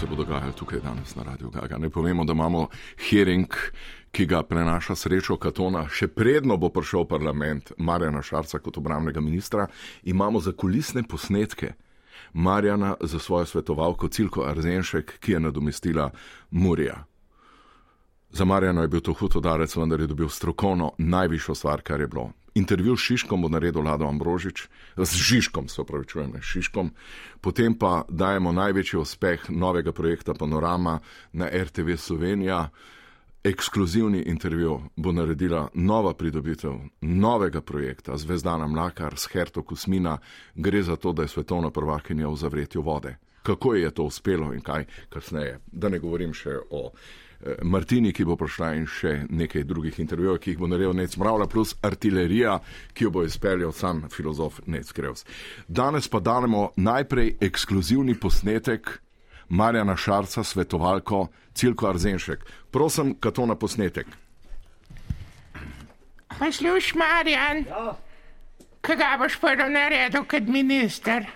se bo dogajalo tukaj danes na Radio Gaga. Ne povemo, da imamo hearing, ki ga prenaša srečo Katona, še predno bo prišel parlament Marjana Šarca kot obramnega ministra. Imamo za kulisne posnetke Marjana za svojo svetovalko Cilko Arzenšek, ki je nadomestila Murija. Za Marjana je bil to hud udarec, vendar je dobil strokovno najvišjo stvar, kar je bilo. Intervju s Šiškom bo naredil Lado Ambrožič, z Žižkom, se pravičujem, s Šiškom, potem pa dajemo največji uspeh novega projekta Panorama na RTV Slovenija. Ekskluzivni intervju bo naredila nova pridobitev novega projekta Zvezdana Mlakar s Herto Kusmina. Gre za to, da je svetovna prvakinja v zavretju vode. Kako je to uspelo in kaj kasneje. Da ne govorim še o Martini, ki bo prišla in še nekaj drugih intervjujev, ki jih bo naredil Nec Mravla, plus artilerija, ki jo bo izpeljal sam filozof Nec Krevs. Danes pa danemo najprej ekskluzivni posnetek Marjana Šarca, svetovalko Cilko Arzenšek. Prosim, kato na posnetek. Poslušaj, Marjan, Ja. kaj boš prvo naredil kot minister?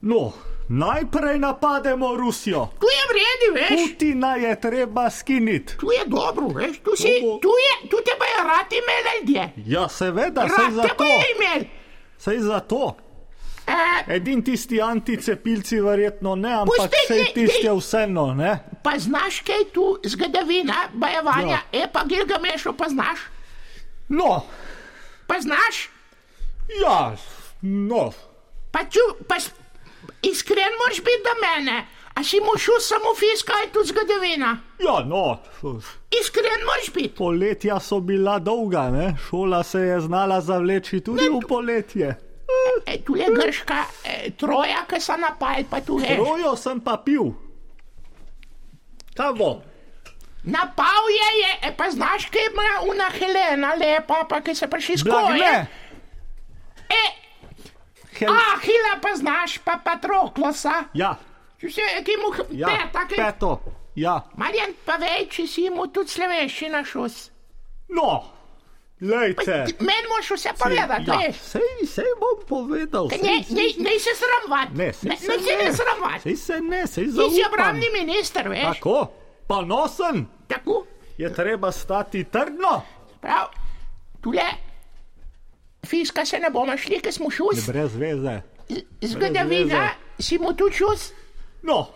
No, najprej napademo Rusijo. Tu je vredi, veš, Putina je treba skiniti. tu je dobro, veš, tu si, tu je, tu te bojo radi imeli ljudje. Ja, seveda, sej Rad za te bojo to. imeli. Sej za to. E, Edin tisti anticepilci verjetno ne, ampak dej, tisti je vseeno, ne? pa znaš kaj tu, zgodovina, bojevanja, Ja. e pa Gilgamešo pa znaš, No, pa znaš, ja, no. pa ču, pa iskren moraš biti do mene. A si mu šel samo fiskal tu zgodovina? Ja, no, Iskren moraš biti. poletja so bila dolga, ne? Šola se je znala zavleči tudi v poletje. E, tu je grška e, troja, ki so napali, pa tu veš. Rojo sem pa pil. Kaj bo? Napal je, je, e, pa znaš, kaj ima una Helena lepa, pa ki se prišli skozi. E, Hel... Ahila pa znaš, pa Patroklosa. Ja, se, ki mu ja, peta, ki... peto. Ja, Marjan, pa vej, če si mu tudi slovenščina šus. no, lejte. Meni moraš vse povedati, ja, veš. sej, sej bom povedal. Ne, Sej, ne, ne se sramovat. ne, sej ne, se ne, se ne sramovat. Sej se ne, sej Ti si obramni minister, veš. Tako, pa nosen Tako, je treba stati trdno. prav, tule. Fiska se ne bomo šli, ker smo šus. Brez veze. Zgodovina, si mu tu šus. No,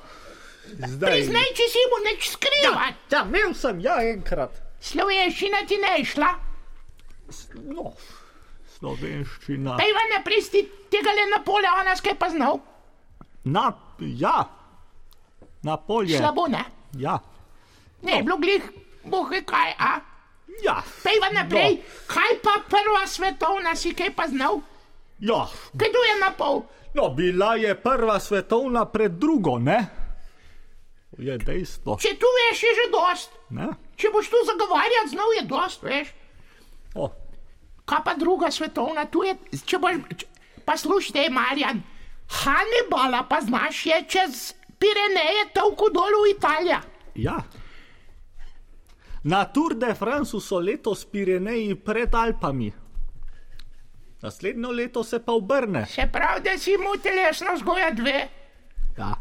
zdaj. Priznaj, če si mu neč skrivaj. Ja, imel sem, ja, enkrat. Slovenščina ti ne je šla. No, slovenščina. Pejva naprej si tega le Napoleona skaj pa znal. Na, ja, na polje. Slabo, ne? Ja, Ne, bilo glih, boh ve kaj, a? Ja. Pejva naprej, kaj pa prva svetovna si kaj pa znal? Ja, tu je na pol? no, bila je prva svetovna pred drugo, ne? Je dejstvo. Če tu veš, je že dost. Ne? Če boš tu zagovarjati, znal je dost, veš. O, Kaj pa druga svetovna, tu je, če boš, če, pa slušaj, Marjan, Hannibala pa znaš je čez Pireneje tolku dol v Italijo. ja. Na Tour de France so letos Pireneji pred Alpami. Naslednjo leto se pa obrne. Se pravi, da si mu telesno vzgoja dve. Ja.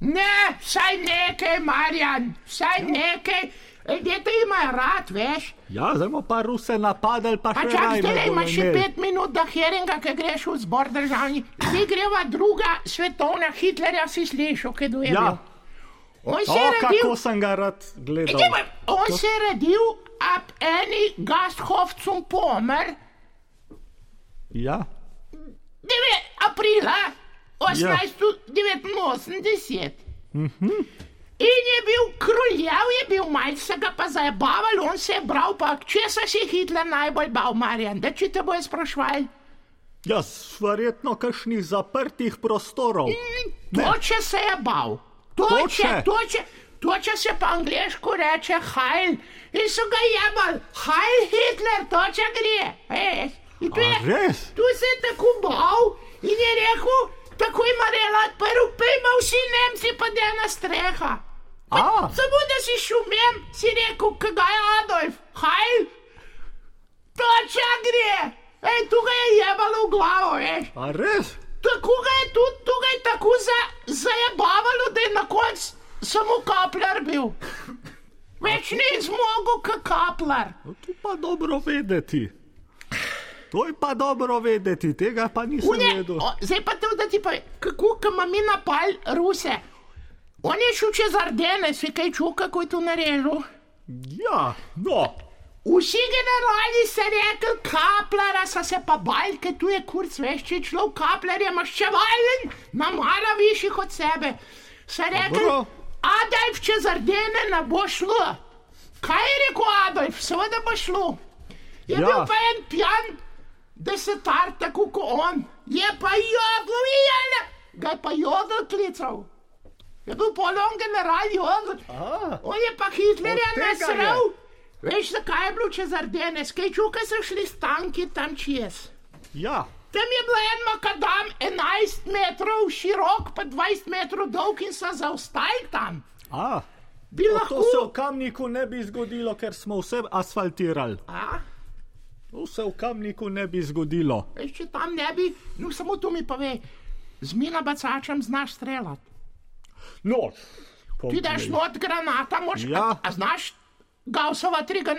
Ne, vsaj nekaj, Marjan, vsaj nekaj. Ljudje te imajo rad, veš. Ja, zdaj pa Ruse napadali, pa, Pa še zdaj me bodo imaš še pet minut do heringa, ki greš v zbor državni. Zdaj greva druga svetovna Hitlerja, si slišal, kaj je Ja, bil. On se je rodil, kako sem ga rad gledal. Idemo, on se je rodil ab eni Gasthofcum Pomer, Ja, 9 aprila 1889. In je bil kruljav, je bil malce, ga pa zabaval, on se je bral, pa če se si Hitler najbolj bal, Marjan, da če te bojo sprašvali. jaz verjetno kakšnih zaprtih prostorov. Toče se je bal. Toče? Toče, toče, se pa angliško reče Hajl. In so ga jebali, Hajl Hitler, toče gre. Ej, in tu, je, tu se je tako bal in je rekel, tako ima relat, prvo pejma vsi Nemci pa da ena streha. A, Samo da si šumem, si rekel, kaj je Adolf, Hajl. Toče gre. Ej, tu ga je jebalo v glavo, veš. a res? Tako ga je tudi tukaj tako za, zajebavalo, da je na koncu samo kaplar bil. Več ni zmogel, kot kaplar. No, to pa dobro vedeti. To je pa dobro vedeti, tega pa nisem Une, vedel. o, zdaj pa to, da ti pa, kako ko ima mi napal Ruse. On je šel čez Ardene, si kaj čutil, kako je to naredil. Ja, no, Vsi generali so rekli, kaplara so se pa bali, ker tu je kurc veš, če je človek kaplar je maščevalen, namara višjih od sebe. So rekli. Adolf čez Ardene ne bo šlo. Kaj je rekel Adolf? Seveda bo šlo. Je Ja. bil pa en pijan desetar, tako kot on. Je pa jodel, videl, ga je pa jodel klical. Je bil polon general jodel. a, On je pa Hitlerja Od tega nasral. je. Veš, zakaj je bilo čez Ardene? Skajčuke so šli s tanki tam čez. ja, Tam je bil en makadam 11 metrov širok, pa 20 metrov dolg in so zaostali tam. a. Bi To lahko. se v kamniku ne bi zgodilo, ker smo vse asfaltirali. A? To se v kamniku ne bi zgodilo. Veš, če tam ne bi, no samo tu mi pove, z mina bacačem znaš streljati. No, Ti daš not granata, moš. Ja. A, a znaš Gaussova triga,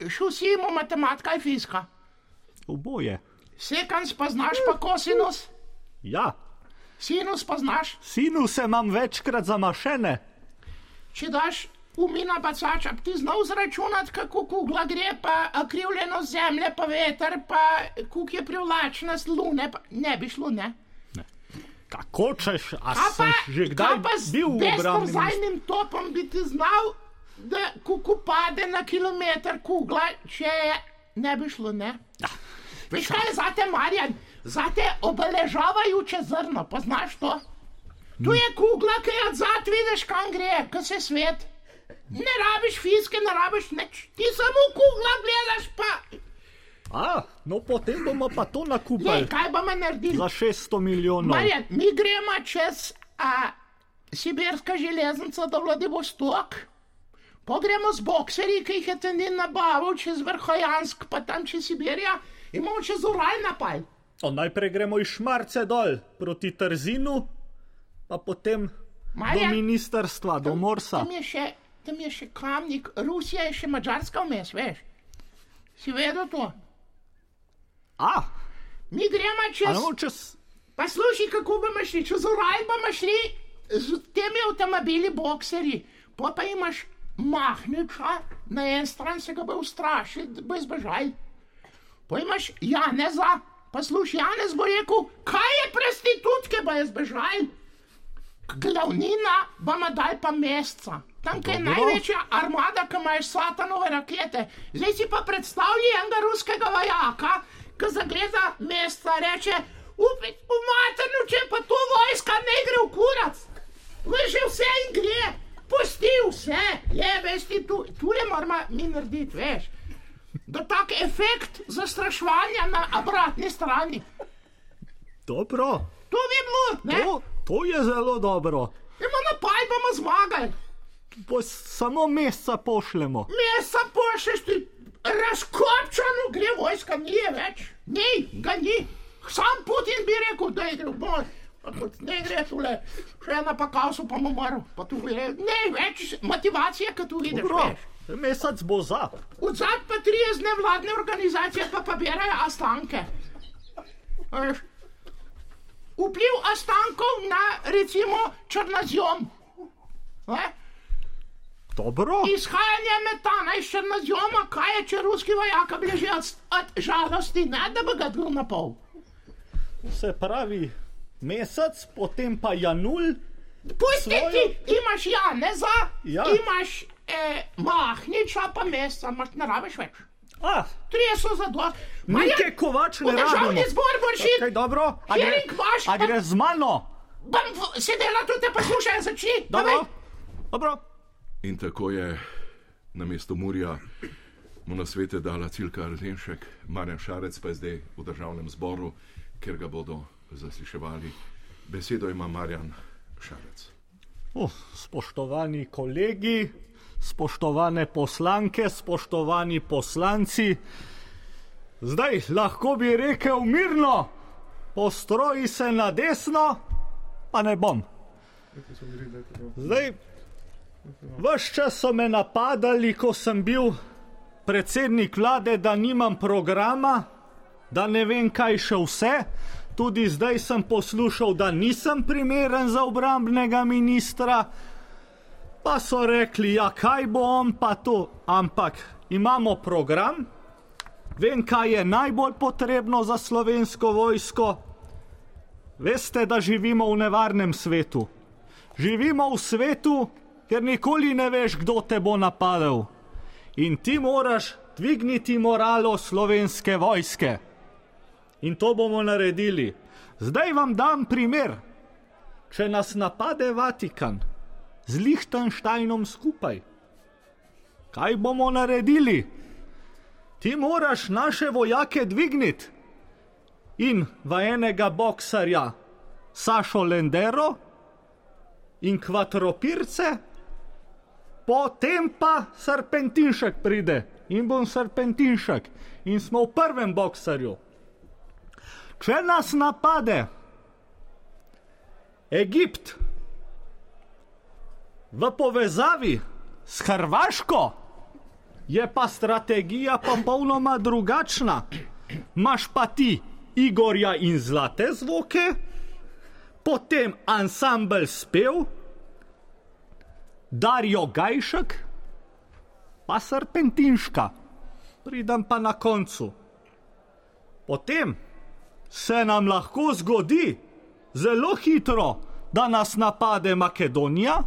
šel si mu matematika in fizika. oboje. Sekans pa znaš pa kosinus, Ja, sinus pa znaš. sinuse imam večkrat zamašene. Če daš v mina bacača, bi ti znal zračunati, kako kugla gre, pa akrivljeno zemlje, pa veter, pa kuk je privlačna z lune, pa ne bi šlo, ne. Kako češ, a Kaj pa, že kdaj kaj pa z bil v mestu? bezporzajnim topom bi ti znal, da kuku pade na kilometr kugla, če ne bi šlo, ne. Veš kaj je zate, Marjan? Zate obeležavajoče zrno, poznaš to? Tu je kugla, ki je odzad, vidiš, kam gre, ki se svet. Ne rabiš fiske, ne rabiš nič, ti samo kugla gledaš, pa. A, no potem bomo pa to nakupili kaj bomo naredili? za 600 milijonov. Marjan, mi gremo čez a, Sibirska železnica do Vladivostok, pa gremo z bokserji, ki jih je Tenin nabavil čez Vrhojansk, pa tam čez Sibirija in bomo čez Ural napal. O, najprej gremo iz Šmarce dol proti Trzinu, pa potem do Marjan, ministerstva, do Morsa. tam je še, tam je še kamnik, Rusija je še Mačarska vmes, veš. Si vedel to? A, Mi gremo čez. čez. Pa slušaj, kako bomo šli, čez Ural bomo šli z temi avtomobili, bokserji, pa pa imaš mahniča, na en stran se ga bo ustrašil, bo izbežal. Pa imaš Janeza, pa slušaj, Janez bo rekel, kaj je prostitutke, bo izbežal. Glavnina bomo dal pa meseca. Tam, je največja armada, ki imaš satanove rakete. Zdaj si pa predstavljaj enega ruskega vojaka, ki zagleda meseca, reče: Upit, v maternu, če pa to vojska ne gre v kurac. Veš, vse in gre, pusti vse, je, veš, ti tu, tu je moramo mi narediti, veš. Da tak efekt zastraševanja na obratni strani. Dobro, To bi bilo, ne? to, to je zelo dobro. Imamo napaj, bomo zmagali. Po samo meseca pošljemo. Mesa pošlješ ti razkopčano, gre vojska, ni je več. Ni, ga ni. Sam Putin bi rekel, da je gre v boj. Ne gre tule, še ena pa kausu pa mu umrl. Pa tu gre, ne več motivacije, kot tu vidiš. Veš. mesec bo za. Odzad pa tri nevladne organizacije pa pobirajo ostanke. Vpliv ostankov na recimo črnozjom. Ne? Dobro, Izhajanje metana iz črnozjoma, kaj je, če ruski vojaka beži od, od žalosti, ne da bi ga dal na pol. se pravi mesec, potem pa Janul. Pusti Svojo- ti, imaš Janeza, Ja. imaš eh, Mahniča, pa mesta, imaš ne rabiš več. A, Trije so za dva. Nike Kovač ne v državni rabimo. zbor boš šel. Kaj dobro, a gre, vaš, a gre z mano? Bom sedela tu te poslušaj, začni. Dobro, dobro. In tako je na mesto Murja mu na svete dala Cilka Ardenšek, Marjan Šarec pa je zdaj v državnem zboru, ker ga bodo zasliševali. Besedo ima Marjan Šarec. Uh, spoštovani kolegi, spoštovane poslanke, spoštovani poslanci, zdaj lahko bi rekel mirno, postroji se na desno, pa ne bom. Zdaj, Ves čas so me napadali, ko sem bil predsednik vlade, da nimam programa, da ne vem, kaj še vse. Tudi zdaj sem poslušal, da nisem primeren za obrambnega ministra. Pa so rekli, ja, kaj bo on pa to. Ampak imamo program, vem, kaj je najbolj potrebno za slovensko vojsko. Veste, da živimo v nevarnem svetu. Živimo v svetu, ker nikoli ne veš, kdo te bo napadel. In ti moraš dvigniti moralo slovenske vojske. In to bomo naredili. Zdaj vam dam primer. Če nas napade Vatikan z Liechtensteinom skupaj, kaj bomo naredili? Ti moraš naše vojake dvigniti in v enega boksarja Sašo Lendero in kvadropirce, potem pa serpentinšek pride in bom serpentinšek in smo v prvem boksarju. Če nas napade Egipt v povezavi s Hrvaško, je pa strategija popolnoma drugačna. Maš pa ti Igorja in zlate zvoke, potem ansambl spev, Darijo Gajšek, pa Serpentinška, pridem pa na koncu. Potem se nam lahko zgodi zelo hitro, da nas napade Makedonija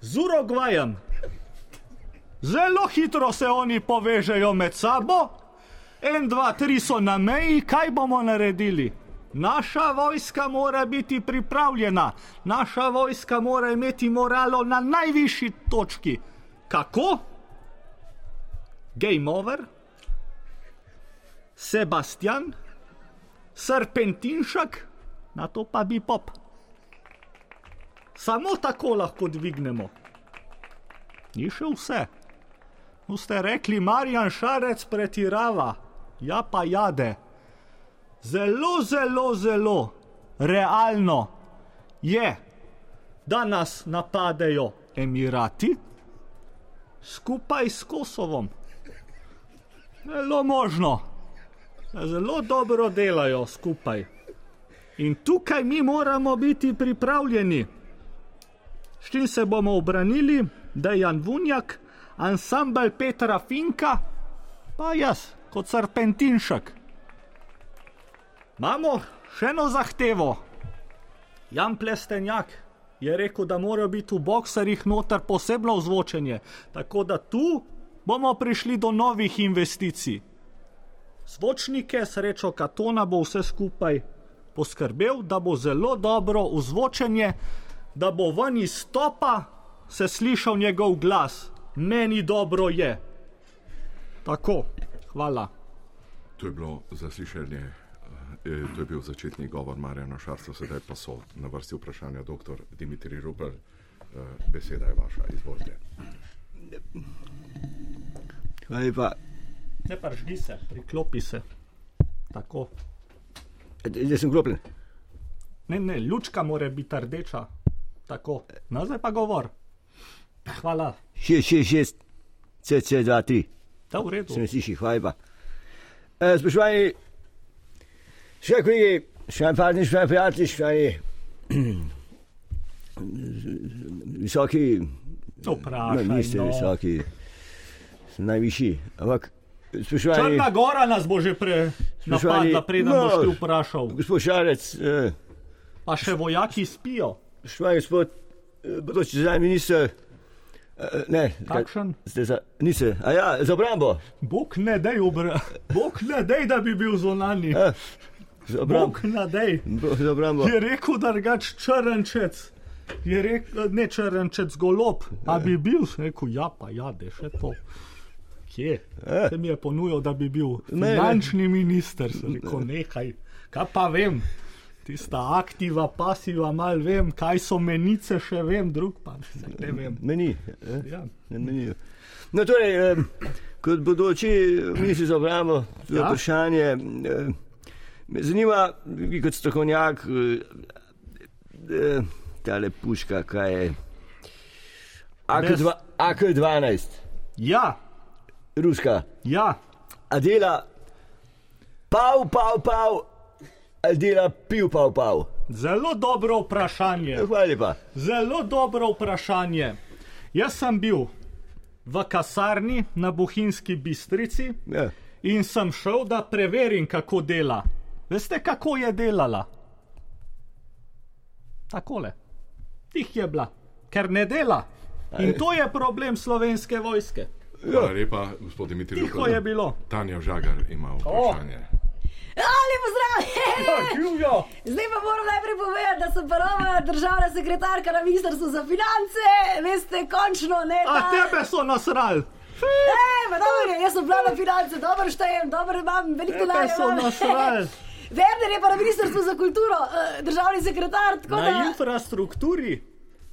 z Urugvajem. Zelo hitro se oni povežejo med sabo, en, dva, tri so na meji, kaj bomo naredili? Naša vojska mora biti pripravljena, naša vojska mora imeti moralo na najvišji točki. Kako? Game over, Sebastian, Serpentinšek, na to pa bi pop. Samo tako lahko dvignemo. Ni še vse. Ste rekli, Marjan Šarec pretirava, ja pa jade. Zelo, zelo, zelo realno je, da nas napadejo Emirati skupaj s Kosovom. Zelo možno, zelo dobro delajo skupaj. In tukaj mi moramo biti pripravljeni. S čim se bomo obranili, da je Jan Vunjak, ansambl Petra Finka, pa jaz, kot serpentinšek. Imamo še eno zahtevo. Jan Plestenjak je rekel, da mora biti v boksarjih noter posebno ozvočenje, tako da tu bomo prišli do novih investicij. Zvočnike, srečo Katona bo vse skupaj poskrbel, da bo zelo dobro vzvočenje, da bo ven iz stopa se slišal njegov glas. Meni dobro je. Tako, hvala. To je bilo zaslišanje, eh, to je bil začetni govor Marjana Šarca, sedaj pa so na vrsti vprašanja dr. Dimitri Rupel. Eh, Beseda je vaša, izvolite. Hvala lepa. Ne pržgi se, priklopi se. Tako. Jaz sem klopljen. Ne, ne, lučka mora biti rdeča. Tako. Nazaj pa govor. Hvala. 6, 6, 6, CC 2, 3. Da, v redu. Se mi sliši, hvala lepa. E, spoštovani, še kolegi, še partneri, še prijatelji, še visoki, To vprašaj. no, niste no. visoki, sem najvišji. Ampak, spoštovani, Črna gora nas bo že pre Spoštovani, napadla, preden no. boš ti vprašal. gospod Šarec, eh, Pa še vojaki spijo. spoštovani gospod, eh, bodoči zdaj minister, eh, ne, Kakšen? ste za, niste, a ja, za obrambo. Bog ne dej, obra... Bog ne dej, da bi bil zunani. Eh, za obrambo. Bog ne dej. Za obrambo. Je rekel, da drugač črnčec. Je rekel, ne črnčec, golob. A bi bil, sem rekel, ja, pa jade, še to. Kje? Eh. Se mi je ponujal, da bi bil Ne, ne. finančni minister. Sem rekel, nehaj. Kaj pa vem? Tista aktiva, pasiva, mal vem, kaj so menice, še vem, drug pa ne vem. Meni. Eh? Ja. Ne, meni. No, torej, eh, kot bodoči ministri za obrambo, to je Ja. vprašanje. Eh, me zanima, vi kot strokovnjak, eh, tale puška, kaj je AK2, AK12, Ja, ruska. ja. A dela pav, pav, pav, ali dela pil, pav, pav. Zelo dobro vprašanje. Hvala lepa. Zelo dobro vprašanje. Jaz sem bil v kasarni na Bohinjski bistrici Ja. in sem šel, da preverim, kako dela. Veste, kako je delala? Takole. Tih je bila, ker ne dela. In to je problem slovenske vojske. Hvala lepa, gospod Dimitrij. Tiho je bilo. Tanja Žagar ima vprašanje. Ali pozdrav! Živijo! Zdaj pa moram najprej povedati, da sem prva državna sekretarka na ministrstvu za finance. Veste, končno ne. A ta- tebe so nasrali! Pa dobro jaz sem bila na finance, dobro štejem, dobro imam, veliko Tebe denarja. so imam. nasrali! Werner je pa na ministrstvu za kulturo, eh, državni sekretar, tako da. Na infrastrukturi.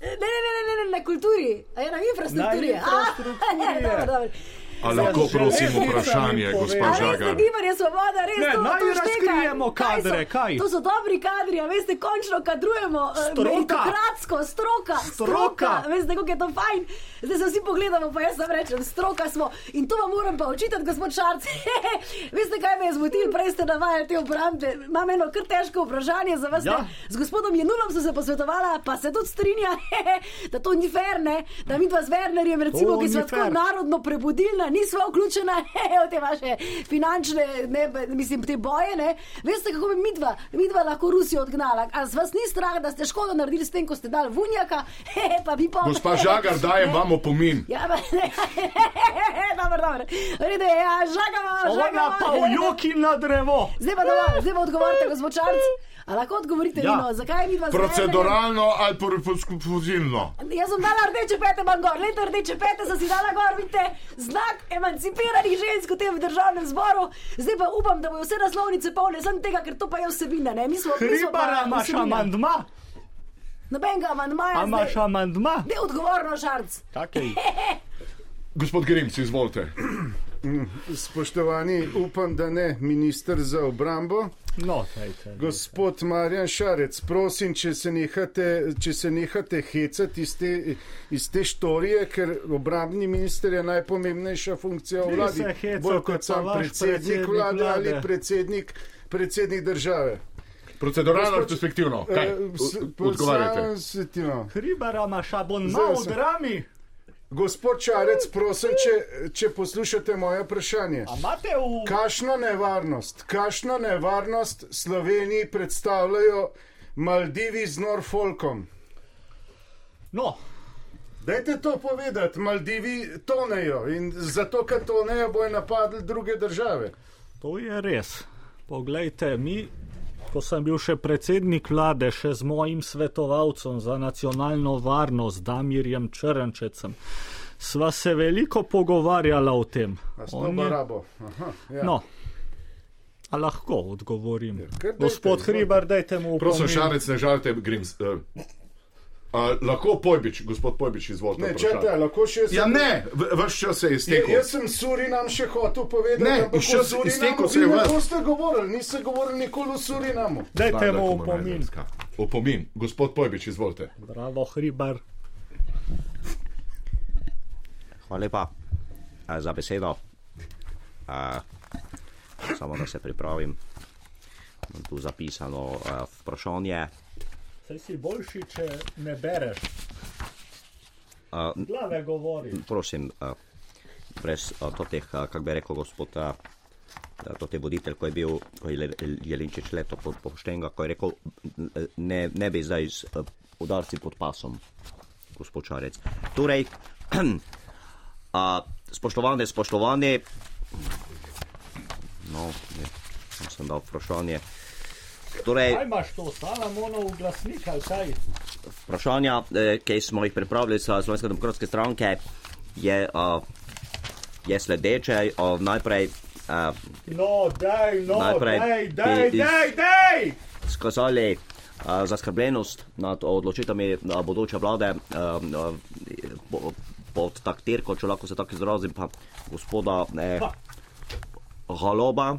Ne, ne, ne, ne, ne, ne, na kulturi, a je na infrastrukturi. Na infrastrukturi A, je. dobro, dobro. A lahko prosim vprašanje, gospa Žagar? je gibanje svoboda, res Ne, to, naj to razkrijemo kadre, kaj? To so dobri kadri, a veste, končno kadrujemo. eh, Stroka. meritokratsko, stroka, Stroka. Veste, kako je to fajn. Zdaj se vsi pogledamo, pa jaz sam rečem, stroka smo. In to vam moram pa očitati, gospod Šarc. veste, kaj me je zmotil, prej ste navajali te obrambe. Imam eno kar težko vprašanje za vas. Ja. Z gospodom Jenulom sem se posvetovala, pa se tudi strinja, da to ni fair, ne? da mi dva z Wernerjem, recimo, To ki smo tako narodno prebudilna, nismo vključena v te vaše finančne, ne, mislim, te boje. Ne? Veste, kako bi midva, midva lahko Rusijo odgnala? A z vas ni strah, da ste škodo naredili s tem, ko ste dali vunjaka, pa bi pa. Gospa Žagar, dajem vam opomin. Ja, pa ne, dobro, dobro. V redu je, ja, žagava, žagava. pa v joki na drevo. Zdaj pa dovolj, zdaj pa odgovorite, gospod Čarc. A lahko odgovorite, Ja. Vino, zakaj mi dva z Wernerjem- Proceduralno ali profuzilno? Jaz sem dala rdeče pete, imam gor, leto rdeče pete sem si dala gor, vidite, znak emancipiranih žensk v tem državnem zboru. Zdaj pa upam, da bodo vse naslovnice polne, sem tega, ker to pa je vsebina, ne, mi smo smo pa Hribara imaš amandma? Nobenega amandmaja. A imaš amandma? Ne odgovorno. Kakej? Gospod Grimc, izvolite. Spoštovani, upam, da ne, minister za obrambo. No, dajte. Gospod Marjan Šarec, prosim, če se nehate, če se nehate hecati iz te, iz te štorije, ker obrambni minister je najpomembnejša funkcija v vladi. hecate, Bolj kot sam predsednik predsednik vlade ali predsednik, predsednik države. Proceduralno ali perspektivno? Kaj? Eh, s- O- Odgovarjajte. sam svetino. Hribara imaš abonma Zdaj v drami? Gospod Čarec, prosim, če, če poslušate moje vprašanje. V... Kakšno nevarnost, kakšno nevarnost Sloveniji predstavljajo Maldivi z Norfolkom? No, Dajte to povedati, Maldivi tonejo in zato, ker tonejo, bojo napadli druge države. to je res. Poglejte, mi, ko sem bil še predsednik vlade, še z mojim svetovalcem za nacionalno varnost, Damirjem Črnčecem, sva se veliko pogovarjala o tem. On je-. Aha, ja. No, a lahko odgovorim. kar dajte, Gospod. Hribar, dajte mu Prosim, opomin. Šarec, ne žalite, Grims. Uh, uh, lahko Pojbič, gospod Pojbič, izvolite. Ne, čakaj, lahko še jaz. Ja, ne, v- vaš čas se je iztekel. jaz sem Surinam še hotel povedati, Ne, ampak o si- Surinamu iztekel se je ne boste govorili, niste govorili nikoli o Surinamu. Dajte mu opomin. Opomin. Gospod Pojbič, izvolite. Bravo, Hribar. Hvala lepa eh, za besedo. Eh, Samo da se pripravim. Imam tu zapisano eh, vprašanje. Saj si boljši, če ne bereš. Eh, Glave govori. Prosim, eh, brez eh, totih, eh, kako bi rekel gospod, eh, eh, to je voditelj, ko je bil, ko je Jelinčič leto po- poštenga, ko je rekel, ne, ne bi zdaj z eh, udarci pod pasom, gospod Čarec. Torej, a, spoštovane, spoštovane, no, ne, sem dal vprašanje. Torej, Kaj imaš to, Salamonov glasnik ali kaj? vprašanja, eh, ki smo jih pripravili za Slovenske demokratske stranke, je, uh, je sledeče. Uh, najprej uh, No, daj, no, Najprej daj, daj, iz- daj, daj! skazali uh, zaskrbljenost nad odločitvami uh, bodoče vlade uh, uh, po- pod taktirko, če lahko se tako izrazim, pa gospoda eh. Haloba.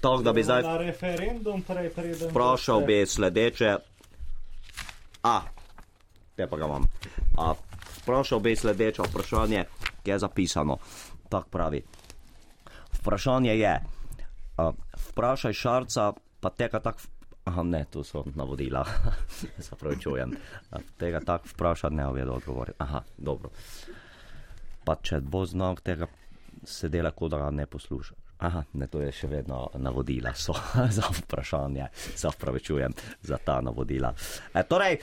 Tako da bi zdaj referendum prej preden. Vprašal bi sledeče. A, te pa ga imam. A, vprašal bi sledeče vprašanje, ki je zapisano. Tako pravi. Vprašanje je, uh, vprašaj šarca, pa tega tako. Aha, ne, tu so navodila. Se pravi, čujem. Tega tako vprašati ne vedo odgovoriti. Aha, dobro. Pa če bo znak tega se dela, kot da ga ne posluša. Aha, ne, to je še vedno navodila, so za vprašanje, se opravičujem za ta navodila. E, torej,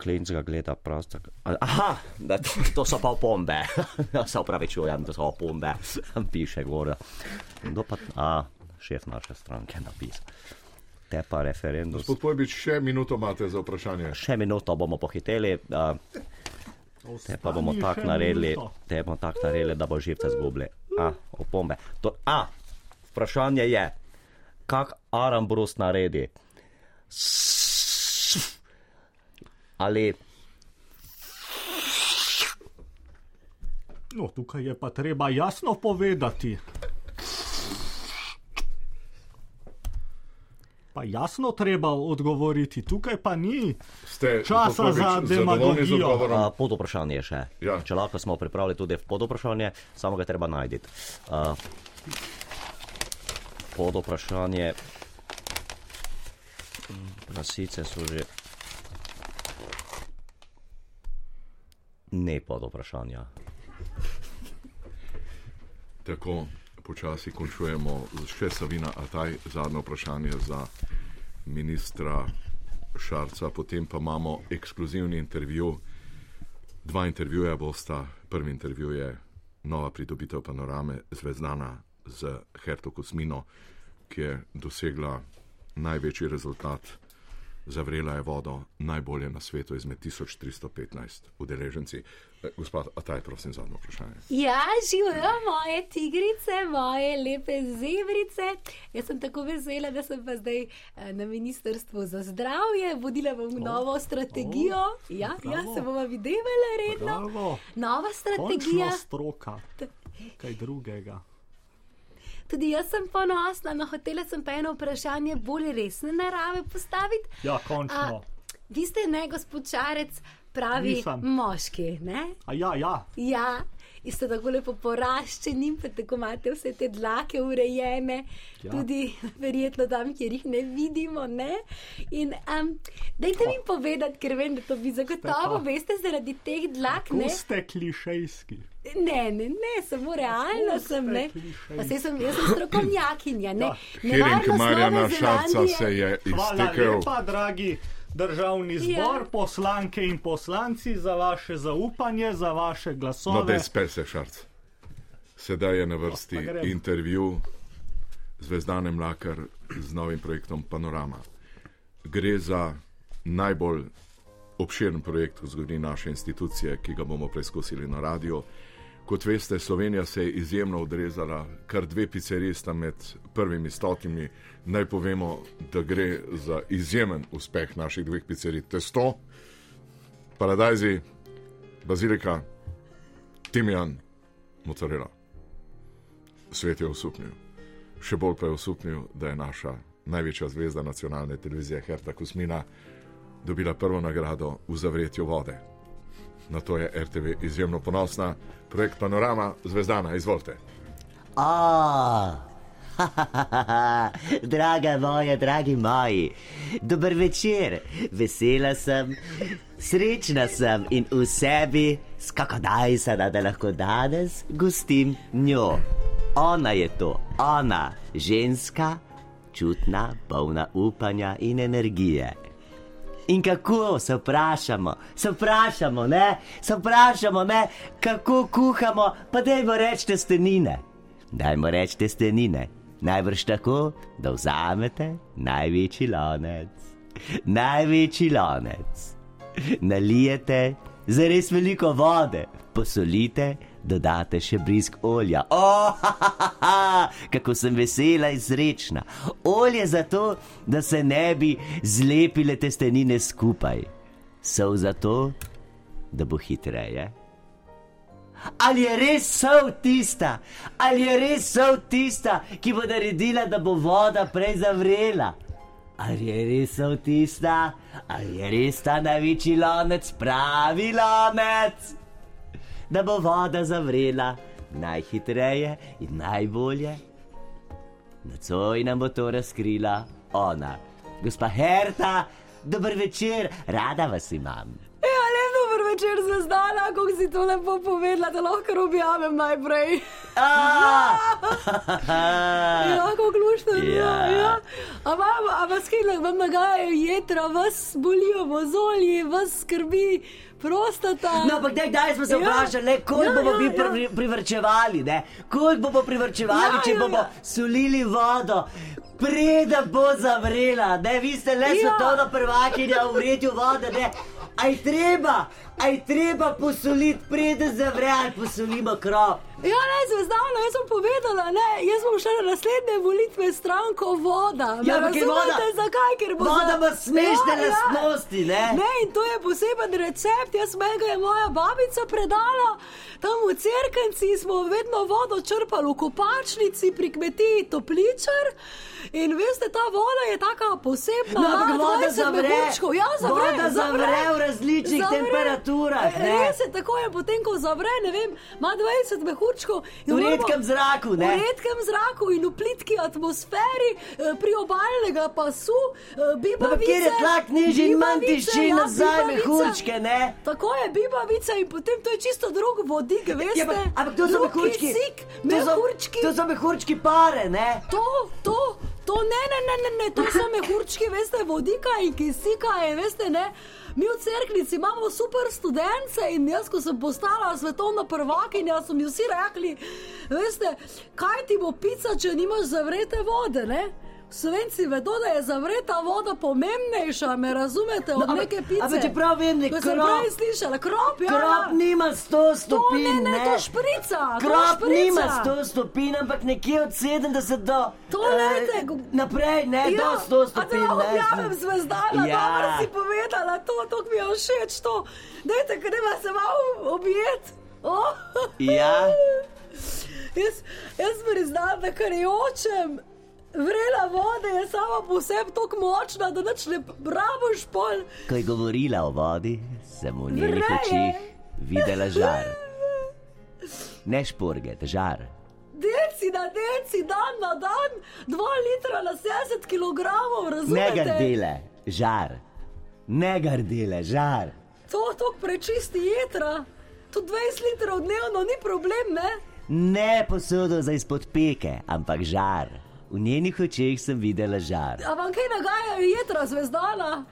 klinc ga gleda prosto. Aha, da, to, to so pa opombe, se opravičujem, to so opombe, piše gor. Kdo pa, a, šef naše stranke napisal. Te pa referendum. Gospod Pojbič, še minuto imate za vprašanje. Še minuto bomo pohiteli. A, Te pa bomo tako naredili, bomo tako naredili, da bo živce zgubili. A, opombe. To, a, vprašanje je, kak Arambrus naredi? Ali No, tukaj je pa treba jasno povedati. Pa jasno treba odgovoriti, tukaj pa ni Ste, časa gospod Pojbič, za demagogijo. a, pod vprašanje še? Ja. Če lahko smo pripravili tudi pod vprašanje, samo ga treba najti. A, pod vprašanje. Prasice so že. Ne pod vprašanja. Tako počasi končujemo še Savina Ataj, zadnje vprašanje za ministra Šarca, potem pa imamo ekskluzivni intervju. Dva intervjuja bosta. Prvi intervju je nova pridobitev panorame Zvezdana z Herto Kosmino, ki je dosegla največji rezultat. Zavrela je vodo najbolje na svetu izmed 1315 udeleženci. Eh, Gospod Ataj, prosim, zadnje vprašanje. Ja, živijo moje tigrice, moje lepe zebrice. Jaz sem tako vesela, da sem pa zdaj eh, na Ministrstvu za zdravje, vodila bom novo strategijo. o, Ja, ja, bravo. se bomo videvali redno. Bravo. Nova strategija. Končno stroka, kaj drugega. Tudi jaz sem ponosna, no hotela sem pa eno vprašanje bolj resne narave postaviti. Ja, končno. vi ste, ne, gospod Čarec, pravi Nisem. moški, ne? A ja, ja. Ja, in ste tako lepo poraščeni, pa tako imate vse te dlake urejene, ja. Tudi verjetno tam, kjer jih ne vidimo. Ne? In um, dajte mi povedati, ker vem, da to vi zagotovo veste zaradi teh dlak. Ne, ste klišejski. ne, ne, ne samo realno sem. Ne. saj sem, jaz sem strokovnjakinja. Ne. Ja. Hering Marjana Šarca se je Hvala iztekel. lepa, dragi državni zbor, Ja. poslanke in poslanci, za vaše zaupanje, za vaše No, glasove. da izpe se šarc. Sedaj je na vrsti grem. intervju Zvezdane Mlakar z novim projektom Panorama. Gre za najbolj obširen projekt v zgodovini naše institucije, ki ga bomo preizkusili na radiju. Kot veste, Slovenija se je izjemno odrezala, kar dve pizzeriji sta med prvimi stotimi. Naj povemo, da gre za izjemen uspeh naših dveh pizzerij. Testo, paradajzi, bazilika, timijan, mozzarella. Svet je osupnil. Še bolj pa je osupnil, da je naša največja zvezda nacionalne televizije Herta Kusmina dobila prvo nagrado v zavretju vode. Na to je RTV izjemno ponosna. Projekt Panorama, zvezdana, izvolite. A, draga moja, dragi moji, dober večer, vesela sem, srečna sem in v sebi skakodaj se da, da lahko danes gostim njo. Ona je to, ona, ženska, čutna, polna upanja in energije. In kako se vprašamo, se vprašamo, ne, se vprašamo, ne, kako kuhamo, pa dajmo reči testenine. Dajmo reči testenine, najbrž tako, da vzamete največji lonec, največji lonec, nalijete za res veliko vode, posolite, dodate še brisk olja. Oh, ha, ha, ha, kako sem vesela in srečna. Olje zato, da se ne bi zlepile testenine skupaj. Sol zato, da bo hitreje. Ali je res sol tista, ali je res sol tista, ki bo naredila, da bo voda prej zavrela? Ali je res avtista, ali je res ta največji lonec, pravi lonec, da bo voda zavrela najhitreje in najbolje. Nocoj nam bo to razkrila ona, gospa Herta. Dober večer, rada vas imam. Ja, lep dober večer, zvezdana, kako si to lepo povedala, da lahko objavim najprej. A! Ja, kako glušno je. Ja. Ja. Ja. Ampak, ampak skila, vam nagajajo jedra, vas bolijo mozolji, vas skrbi prostata. No, ampak kdaj, kdaj smo se Ja. vprašali, le, koliko Ja, bomo ja, mi ja. pri, privrčevali, ne? koliko bomo privrčevali, Ja, če ja, bomo ja. solili vodo. Preden bo zavrela, ne, vi ste le Ja. svetovna prvakinja v vretju vode, ne. Aj treba, aj treba posoliti, preden zavre, ali posolimo krop. Ja, ne, zvezdana, jaz sem povedala, ne, jaz bom šla na naslednje volitve stranko voda. Ja, ampak je voda- zakaj? Ker bo voda ima smešne Ja, ja. lastnosti, ne? Ne, in to je poseben recept, jaz mega je moja babica predala. Tam v cerkvenci smo vedno vodo črpali v kopačnici pri kmetiji Topličar. In veste, ta voda je taka posebna. No, ampak voda 20 zavre. Ja, zavre, Voda zavre v različnih temperaturah, ne. Res je, tako je, potem ko zavre, ne vem, ima 20 mehurčkov. V redkem zraku, ne. V redkem zraku in v plitki atmosferi, eh, pri obaljnega pasu, eh, bibavice. No, kjer je tlak nižji in manj tišči ja, nazaj mehurčke, ne? Tako je, bibavica in potem to je čisto drug vodik, veste. Ja, ampak, to so mehurčki. kisik, To so- mehurčki. To so mehurčki pare, ne? To, to, to, ne, ne, ne, ne, ne, to so mehurčki, veste, vodika in kisika in veste, ne. Mi v cerknici imamo super študence in jaz, ko sem postala svetovna prvakinja, so mi vsi rekli, veste, kaj ti bo pica, če nimaš zavrete vode, ne? Slovenci vedo, da je zavreta voda pomembnejša, me razumete, od No, neke pice. ampak čeprav vem, ne, Ko sem krop- prej slišala, krop, ja. Krop ja. nima 100 To stopinj, ne, ne, to šprica. to Krop šprica. nima 100 stopinj, ampak nekje od 70 do To eh, lejte, go- naprej, ne, do 100 a da stopinj. ne. objavim zvezdana, Ja. dobro si povedala, to, to mi je všeč, to. Dajte, ker nema se malo objet. Oh. Ja. Jaz, jaz priznam, da kar jočem. Vrela voda je sama po sebi tako močna, da nič ne rabiš pol. Ko je govorila o vodi, sem v njenih očeh videla žar. Ne šporget, žar. Deci na deci, dan na dan, dva litra na 70 kg, Ne razumete? gardele, žar. Ne gardele, žar. To tako prečisti jedra. Tudi 20 litrov dnevno ni problem, ne? Ne posodo za izpod peke, ampak žar. V njenih očeh sem videla žar. A vam kaj nagajajo jedra, zvezdana?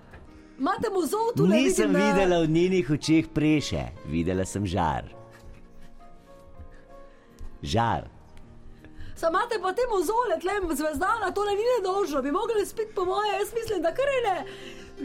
Imate mozol tu ne Nisem vidim, videla v njenih očeh preše, videla sem žar. Žar. Samo imate pa te mozole, tle zvezdana, to ne ni nedolžno, bi mogli spiti po moje, jaz mislim, da kar ne.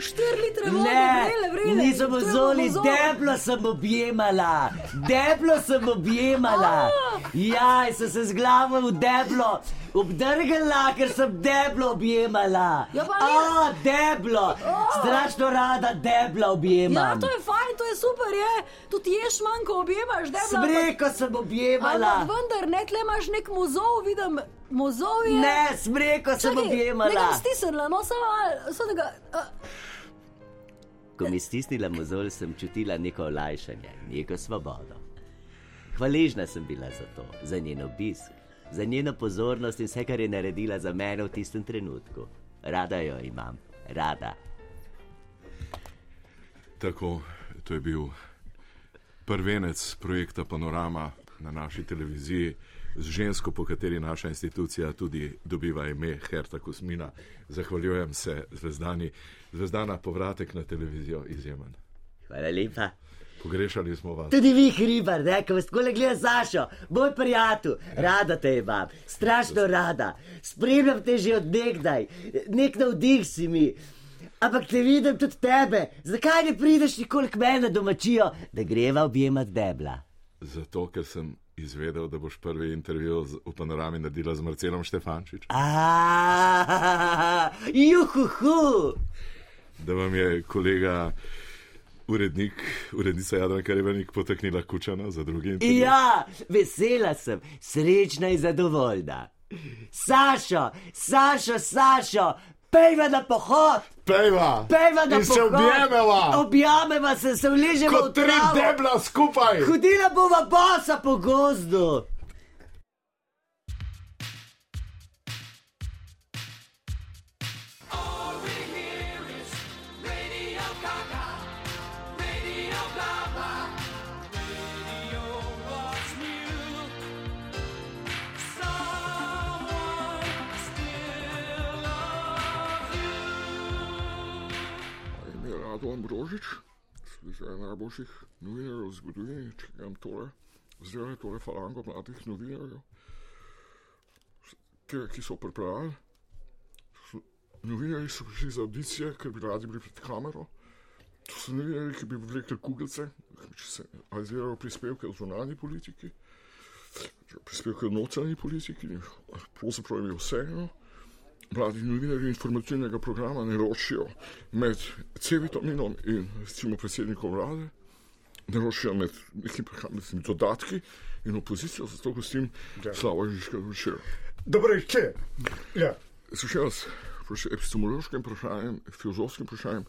4 litre vode, vrele, vrele. nisem ozoli, mozol. deblo sem objemala, deblo sem objemala. Ja, in sem se z glavo v deblo obdrgala, ker sem deblo objemala. Ja, pa A, deblo, strašno rada deblo objemam. Ja, to je fajn, to je super, je. Tudi ješ manj, ko objemaš, je Smreko sem objemala. Ampak vendar, ne, tle imaš nek mozol, vidim, mozol je. Ne, smreko sem objemala. Nekam stisnila, no samo, samo da ga. a, Ko mi stisnila mozolj, sem čutila neko olajšanje, neko svobodo. Hvaležna sem bila za to, za njen obisk, za njeno pozornost in vse, kar je naredila za mene v tistem trenutku. Rada jo imam, rada. Tako, to je bil prvenec projekta Panorama na naši televiziji z žensko, po kateri naša institucija tudi dobiva ime Herta Kusmina. Zahvaljujem se zvezdani. Zvezdana povratek na televizijo izjemen. Hvala lepa. Pogrešali smo vas. Tudi vi, hribar, ne, ko vas tako gleda Sašo, moj prijatelj, rada te imam, strašno rada, spremljam te že od nekdaj, nek navdih si mi. Ampak te vidim tudi tebe, zakaj ne prideš nikoli k meni na domačijo, da greva objemat debla? Zato, ker sem izvedel, da boš prvi intervju z- v panorami naredila z Marcelom Štefančičem. Ah, juhu, Da vam je kolega urednik, urednica Jadranka Revenik potaknila kučana za drugi intervju. ja, vesela sem, srečna in zadovoljna. Sašo, Sašo, Sašo, Pejva na pohod, Pejva! pejva na In se pohod. objemeva! Objameva se, se uležemo Kot v tri travo. debla skupaj! Hodila bova bosa po gozdu. Rado Ambrožič, zdaj najboljših novinarjev v zgodovini, če imam tole, je tole falango mladih novinarjev, te, ki so pripravljali. Novinarji so prišli za audicije, ker bi radi bili pred kamero. To so novinarji, ki bi vlekli kugelce, če se analizirajo prispevke o zunanji politiki, prispevke o notranji politiki, pravzaprav je vseeno. Mladi novinarji informativnega programa ne ročijo med C-vitaminom in recimo predsednikom vlade, ne ročijo med nekimi prehrambnimi dodatki in opozicijo, zato gostim Slavo Žižka večer. Dobro večer. Ja. Začel s vpraš- epistemološkim vprašanjem, filozofskim vprašanjem.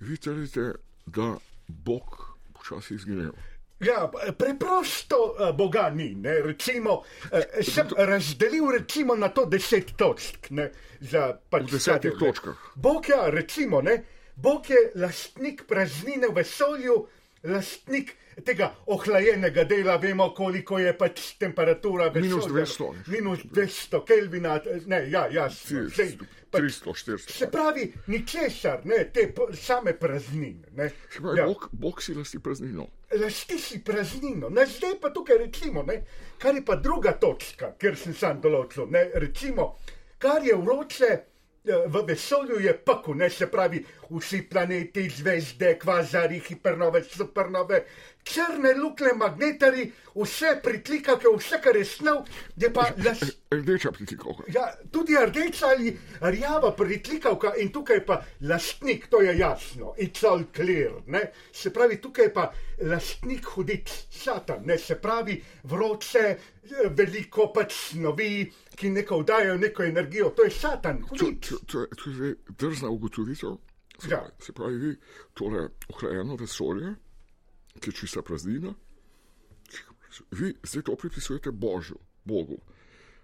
Vi trdite, da Bog počasi izgineva. Ja, preprosto uh, Boga ni. Ne? Recimo, uh, sem razdelil recimo na to deset točk. Ne? Za, pač V desetih ne. točkah. Bog, ja, recimo, ne? Bog je lastnik praznine v vesolju, lastnik tega ohlajenega dela, vemo, koliko je pač temperatura Minus vesolja. 200. Minus 200 Kelvina, ne, ja, jasno. Sej, pač 300, 400. Se pravi, ničesar, ne, te same praznine. Ne. Pravi, Ja. Bog, Bog si lasti praznino. Lasti si praznino. Ne, zdaj pa tukaj recimo, ne, kar je pa druga točka, ker sem sam določil. Ne, recimo, kar je vroče v vesolju, je paku, ne se pravi, vsi planeti, zvezde, kvazari, hipernove, supernove, črne luknje, magnetari, vse pritlikavke, vse, kar je snov, je pa las, Rdeča pritikavka. Ja, tudi rdeča ali rjava pritlikavka in tukaj pa lastnik, to je jasno, it's all clear. Ne? Se pravi, tukaj pa lastnik hudič, satan, ne? se pravi, vroče, veliko pač snovi, ki neko dajo neko energijo, to je satan, To, to, to, je, to je zdaj drzna ugotovitev. Se Ja. se pravi, vi tole ohlajeno vesolje, ki je čista praznina, vi zdaj to pripisujete Božju, Bogu.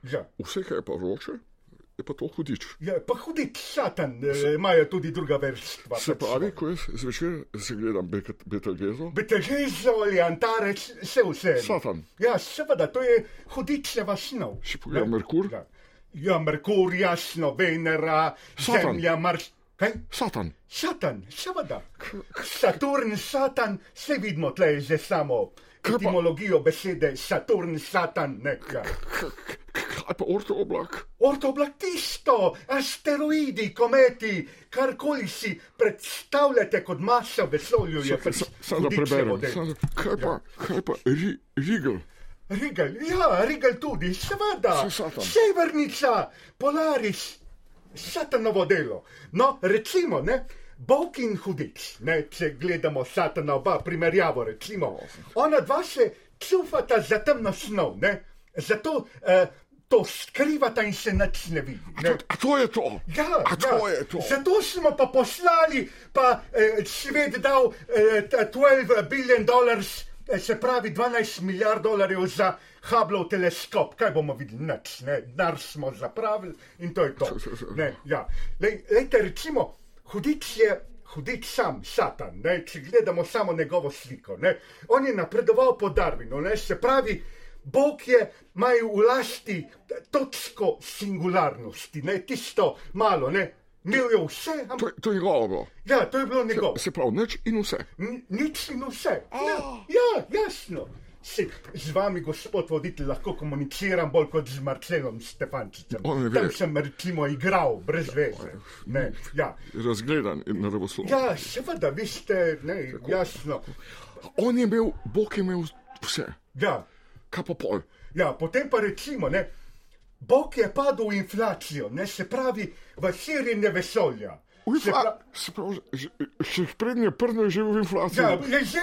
Ja. Vse, kar je pa vroče, je pa to hudič. Ja, pa hudič, satan, eh, imajo tudi druga vrsta. Se pravi, ko jaz zvečer se gledam Bet- Betelgezo, Betežezo ali antarec, vse vse. Satan. Ja, seveda, to je hudičeva snov. Še pogledam Ne? Merkur? Ja, ja Merkur, jasno, Venera, Satan. Zemlja, Mars. Kaj? Satan. Satan, seveda. Saturn, Satan, vse vidimo tle že samo etimologijo besede Saturn, Satan, neka. Kaj pa orto oblak? Ortoblak tisto, asteroidi, kometi, karkoli si predstavljate kot masa v vesolju, je Sam da hudičevo preberem. delo. Sam da, kaj pa, kaj pa ri, Rigel? Rigal, ja, Rigal tudi, seveda. Severnica, Polaris, satanovo delo. No, recimo, ne, Bog in hudič, ne, če gledamo satana oba primerjavo, recimo. Ona dva se čufata za temno snov, ne, zato eh, to skrivata in se nič ne vidi. A Ne. to, a to je to? Ja, a to ja. je to? Zato smo pa poslali, pa eh, svet dal eh, ta 12 billion dollars, eh, se pravi 12 milijard dolarjev za Hubbleov teleskop. Kaj bomo videli? Nič, ne, denar smo zapravili in to je to. Ne, ja. Lej, lejte, recimo, hudič je. Hudič sam, Satan, ne, če gledamo samo njegovo sliko. Ne, on je napredoval po Darwinu, ne, se pravi, Bog je imel v lasti točko singularnosti, ne, tisto malo, ne, imel je vse, To, ampak je- to je njegovo bilo. ja, to je bilo njegovo. Se pravi, nič in vse. N- Nič in vse. Ja, ja jasno. Se, z vami, gospod voditelj, lahko komuniciram bolj kot z Marcelom Stefančičem. On ve. Tam sem recimo igral, brez veze. Ne, ja. Razgledan in naravoslovno. ja, seveda, vi ste, ne, jasno. On je imel, Bog je imel vse. Ja, Kaj pa pol? ja, potem pa recimo, ne, Bog je padel v inflacijo, ne, se pravi v širjenje vesolja. Infla, pra- se pravi, že, še prednje prno je že v inflaciji. Ja, je že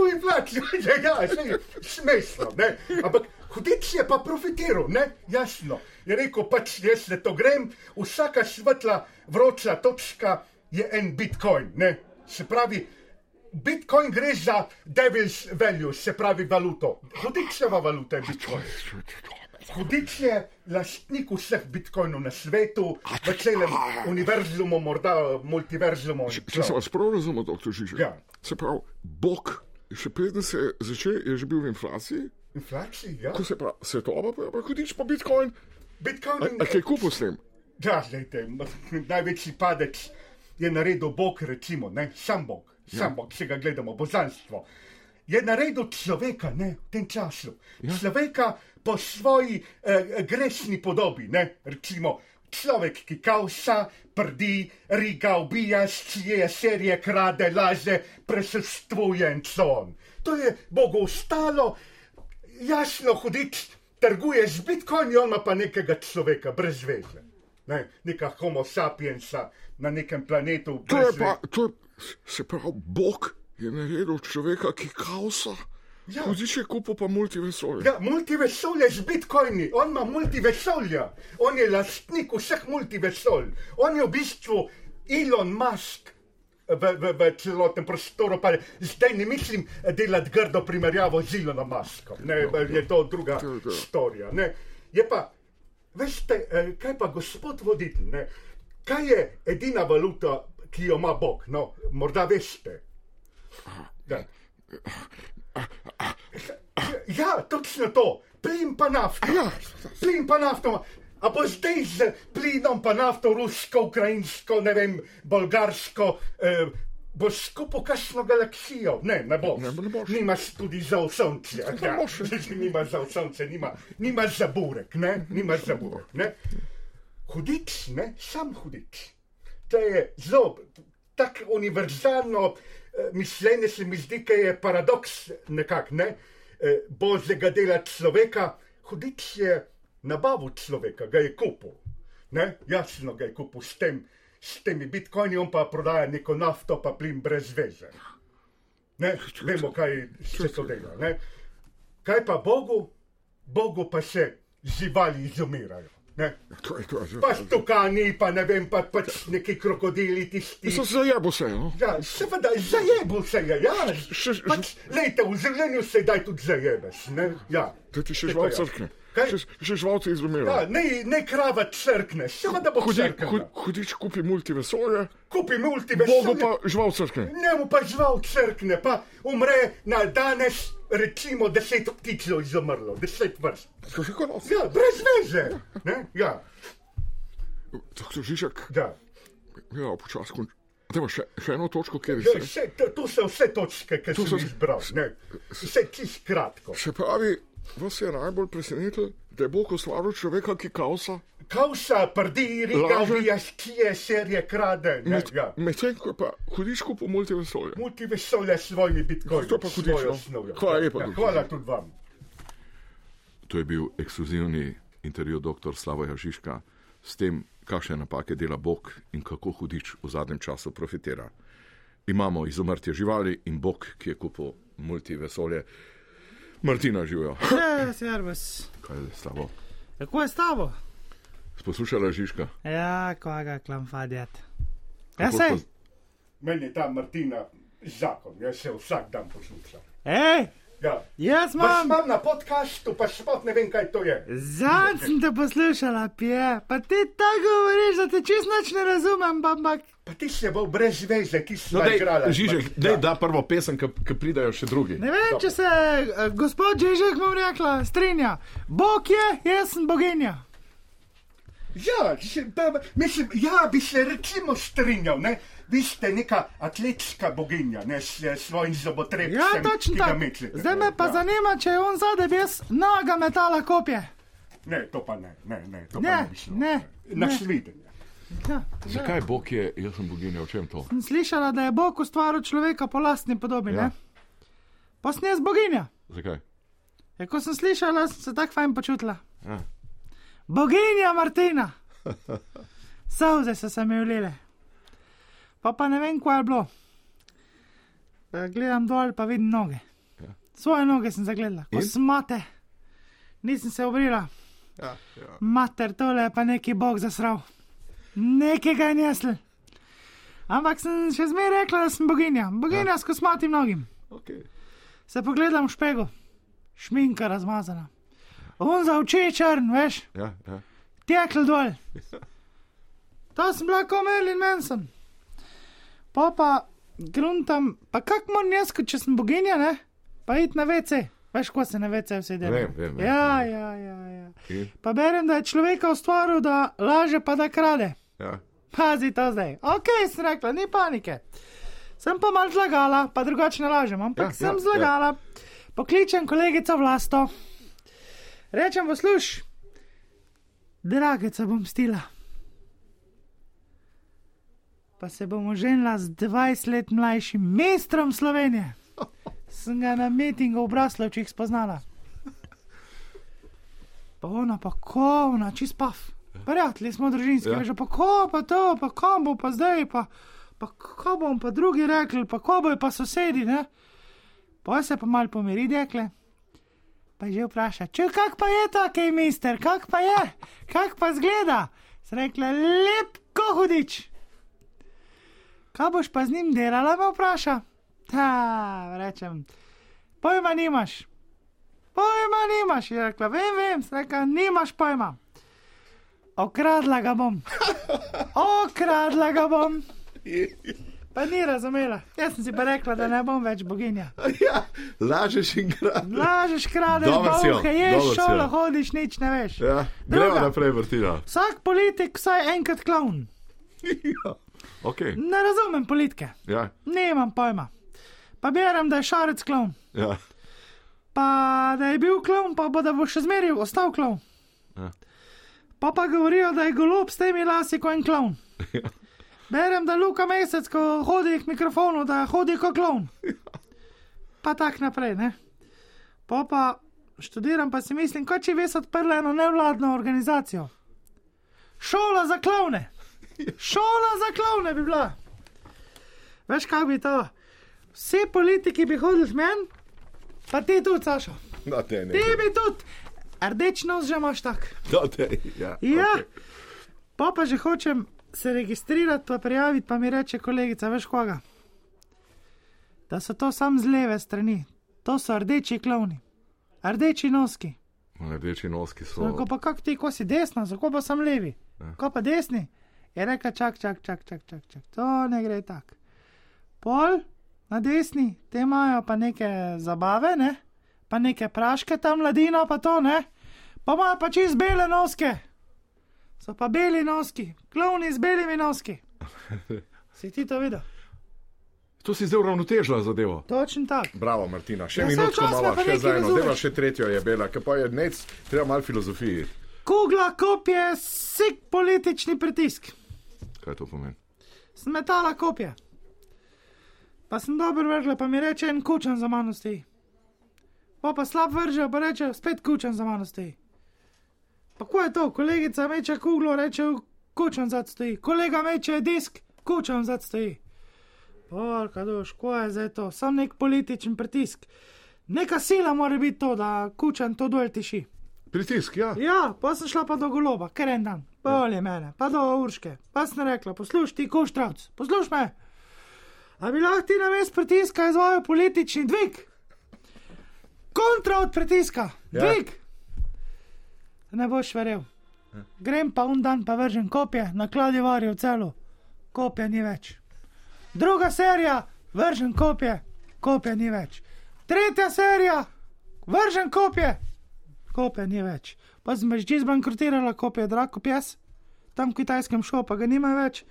v inflaciji, že ja, sej, smešno, ne. Ampak Hudič je pa profitiral, ne? Jasno. Je rekel, pač jaz le to grem, vsaka svetla, vroča točka je en bitcoin, ne? Se pravi, bitcoin gre za devil's value, se pravi valuto. Hudičeva valuta je bitcoin. Hudič je lastnik vseh bitcoinov na svetu, v celem univerzumu, morda multiverzumu. Če sem vas prav razumel, doktor Žižek. Ja. Se pravi, Bog, še preden se je začel, je že bil v inflaciji, Inflacija, ja. ko se pravi svetova, pa, pa hudič pa Bitcoin. Bitcoin A, a kaj kupil s tem? Ja, gledajte, največji padec je naredil Bog, recimo, ne, sam Bog, sam Bog, če ga gledamo, božanstvo. Je naredil človeka, ne, v tem času. Ja. Človeka po svoji eh, grešni podobi, ne, recimo. Človek, ki kausa, prdi, riga, ubija, ščije, serije, krade, laže, presustvuje in con. To je Bogu ostalo, jasno hudič, trguje z bitcoini, on pa nekega človeka, brez veze. Ne, neka homo sapiensa na nekem planetu. To je pa, to je, se pravi, Bog je naredil človeka, ki kausa. Ja. Hudič je kupil pa multivesolje. Ja, multivesolje z bitcoini, on ima multivesolja, on je lastnik vseh multivesol, on je v bistvu Elon Musk. V, v, v celotnem prostoru, pa zdaj ne mislim delati grdo primerjavo z Elonom Muskom, ne, je to druga To je to. storija. Ne. Je pa, veste, eh, kaj pa gospod voditelj, ne? kaj je edina valuta, ki jo ima Bog? No, morda veste. Ja. Ja, točno to, plin pa nafta. Ja. Plin pa nafta. A bo zdaj z plinom pa nafto, rusko, ukrajinsko, ne vem, bolgarsko, eh, bo skupaj kakšno galaksijo? Ne, ne boš. Ne, ne boš. Nimaš tudi za sonce. Ne boš. Nimaš za sonce, nima, nimaš za burek, ne, nimaš za burek. Ne. Hudič, ne, sam hudič. To je zelo tako univerzalno mišljenje, se mi zdi, da je paradoks nekako, ne, eh, božjega dela človeka. Hudič je nabavil človeka, ga je kupil. Ne? Jasno ga je kupil s, tem, s temi bitcoini, on pa prodaja neko nafto, pa plin brez veze. Ne? Vemo, kaj se to dela. Ne? Kaj pa Bogu? Bogu pa se živali izumirajo. Ne? To je to. je- Pa stukani, pa ne vem, pa pač neki krokodili, tisti. So se zajebo se, no? Ja, seveda, zajebo se je, ja. Še- še- Pač, lejte, v življenju se daj tudi zajebeš, ne? Ja. Da ti še žval je. crkne. Kaj? Še, še žvalce Ja, izumirajo. ne, ne krava crkne, seveda bo Hudič, crknila. hud, hudič kupi multivesolje, Kupi Bogu multivesolje, pa žval crkne. njemu pa žval crkne, pa umre na danes, recimo, deset ptičev izumrlo, deset vrst. To je kot Ja, brez veze, ne? Ja, Doktor Žižek, ja. ja, počasi konč. Dajmo še, še eno točko, kjer Ja, se. vse, to, to so vse točke, ki To sem so- jih izbral, ne? Vse čist kratko. Se pravi, vas je najbolj presenetilo, da je Bog ustvaril človeka, ki kausa. Kausa, prdi, riga, Laže. ubijaš, kije, serije, krade, ne? Med, Ja. Medtem ko je pa hudič kupil multivesolje. Multivesolje s svojimi bitcoini. To pa hudič, svojo no. snovjo. Hvala lepa, Ja, hvala tudi vam. To je bil ekskluzivni intervju dr. Slavoja Žižka s tem, kakšne napake dela Bog in kako hudič v zadnjem času profitira. Imamo izumrtje živali in Bog, ki je kupil multivesolje. Martina živijo. Ja, servus. Kaj je s tabo? Kako je s tabo? Poslušala Žižka? Ja, koga klamfadjat. Ja, Kako sej. spos- Meni je ta Martina zakon, jaz se vsak dan poslušam. Ej, Ja. jaz Vas imam. imam na podkastu, pa sploh ne vem, kaj to je. Zanj sem te poslušala, pije. Pa ti tako govoriš, da te čist nič ne razumem, ampak. Pa ti si bolj brez veze, ti si No, dej, igrala. Žižek, dej da prvo pesem, ki pridajo še drugi. Ne vem, če se eh, gospod Ježek bom rekla, strinja. Bog je, jaz sem boginja. Ja, se, pa, mislim, ja, bi se recimo strinjal, ne? Vi ste neka atletska boginja, ne, s s svojim zobotrebcem, Ja, točno tako. mečete. Zdaj me pa ja. zanima, če je on zadaj, jaz noga metala kopje. Ne, to pa ne, ne, ne, to Ne, pa ne šlo. ne, Na ne. svidenje. Ja. Zakaj Bog je, jaz sem boginja, o čem to? Sem slišala, da je Bog ustvaril človeka po lastni podobi. Ja. Ja. Pa sem jaz boginja. Zakaj? Ja, ko sem slišala, sem se tako fajn počutila. Ja. Boginja Martina. Solze so se mi ulile. Pa pa ne vem, kaj je bilo. Gledam dol, pa vidim noge. Ja. Svoje noge sem zagledala, In? kosmate, nisem se obrila. Ja, ja. Mater, tole je pa neki bog zasral. Nekega je nesl. Ampak sem še zmeraj rekla, da sem boginja. Boginja s kosmatim nogim. Okay. Se pogledam v špego, šminka razmazana. On za oči je črn, veš, Ja, ja. tekl dol. To sem bila kot Merlin Manson. Pa pa gruntam, pa kak moram jaz, če sem boginja, ne? Pa id na WC. Veš, ko se na WC vse dela. Vem, vem, vem, Ja, ja, ja, ja. In? Pa berem, da je človeka ustvaril, da laže pa da krade. Ja. Pazi to zdaj. Ok, sem rekla, ni panike. Sem pa mal zlagala, pa drugače ne lažem, ampak Ja, sem ja, ja, zlagala. Ja. Pokličem kolegico vlasto. Rečem, posluš, drageca bom stila. Pa se bomo ženila z 20 let mlajšim mestrom Slovenije. Sem ga na mitingu v Braslovčih spoznala. Pa ona pa kovna, čist pav. Prijatelji smo družinski, Ja. že pa ko pa to, pa kam bo pa zdaj, pa, pa ko bom pa drugi rekli, pa ko bojo pa sosedi, ne? Pa se pa mal pomiri, dekle. Pa že vpraša, če kak pa je ta kaj mister, kak pa je, kak pa zgleda. S rekla, lep kohudič. Kaj boš pa z njim delala, me vpraša. Ta, rečem, pojma nimaš. Pojma nimaš, je rekla, vem, vem, sem rekla, nimaš pojma. Okradla ga bom. Okradla ga bom. Pa ni razumela. Jaz sem si pa rekla, da ne bom več boginja. ja, lažeš in grad. Lažeš, kradeš, bohe, ješ šolo, hodiš, nič ne veš. Ja, gremo naprej, vrtina. Vsak politik vsaj enkrat klovn. ja. Okay. Ne razumem politike, ja, nimam pojma. Pa berem, da je šarec klovn. ja. Pa da je bil klovn, pa bo da bo še zmeraj ostal klovn. Ja. Pa pa govorijo, da je golob s temi lasi kot en klovn. Berem, da Luka Mesec, ko hodi k mikrofonu, da hodi kot klovn. Pa tak naprej, ne. Pa pa študiram, pa si mislim, kot če bi se odprla eno nevladno organizacijo. Šola za klovne. Šola za klovne bi bila. Veš, kaj bi to? Vsi politiki bi hodili z men, pa ti tudi, Saša. Da te ne. Ti bi tudi, rdeč nos že imaš tak. Da te, ja. Ja, okej. pa pa že hočem se registrirati, pa prijaviti, pa mi reče kolegica, veš koga. Da so to sam z leve strani, to so rdeči klovni, rdeči noski. Rdeči noski so. Tako pa kak ti, ko si desna, zato pa sem levi. Ja. Ko pa desni, je rekla, čak, čak, čak, čak, čak, čak. to ne gre tako. Pol na desni, te imajo pa neke zabave, ne? pa neke praške tam mladina, pa to ne, pa imajo pa čist bele noske. So pa beli noski, klovni z belimi noski. Si ti to videl? To si zdaj uravnotežila zadevo. Točno tako. Bravo, Martina, še Ja, minutko malo, še za eno, deva še tretjo je bela, ker pa je nec, treba malo filozofiji. Kugla kopje, sik politični pritisk. Kaj to pomeni? sem metala kopje. Pa sem dobro vrgla, pa mi reče en kučan za mano stoji. Pa pa slab vrže, pa reče spet kučan za mano stoji. Pa ko je to, kolegica meče kuglo, reče kučan zad stoji, kolega meče disk, kučan zad stoji. Porka duš, ko je zdaj to, sam nek političen pritisk. Neka sila mora biti to, da kučan to dol tiši. Pritisk, ja. Ja, pa sem šla pa do goloba, ker en dan, bolje mene, pa do urške. Pa sem rekla, poslušaj ti, koštravc, poslušaj me. A bi lahko ti na mest pritiska izvajal politični dvig? Kontra od pritiska, Ja. dvig. Ne boš verjel. Grem pa un dan pa vržem kopje na kladivarju v celu, kopje ni več. Druga serija, vržem kopje, kopje ni več. Tretja serija, vržem kopje, kopje ni več. Pa sem že zbankrotirala, kopje drag kopjes, tam v kitajskem šopu pa ga nima več.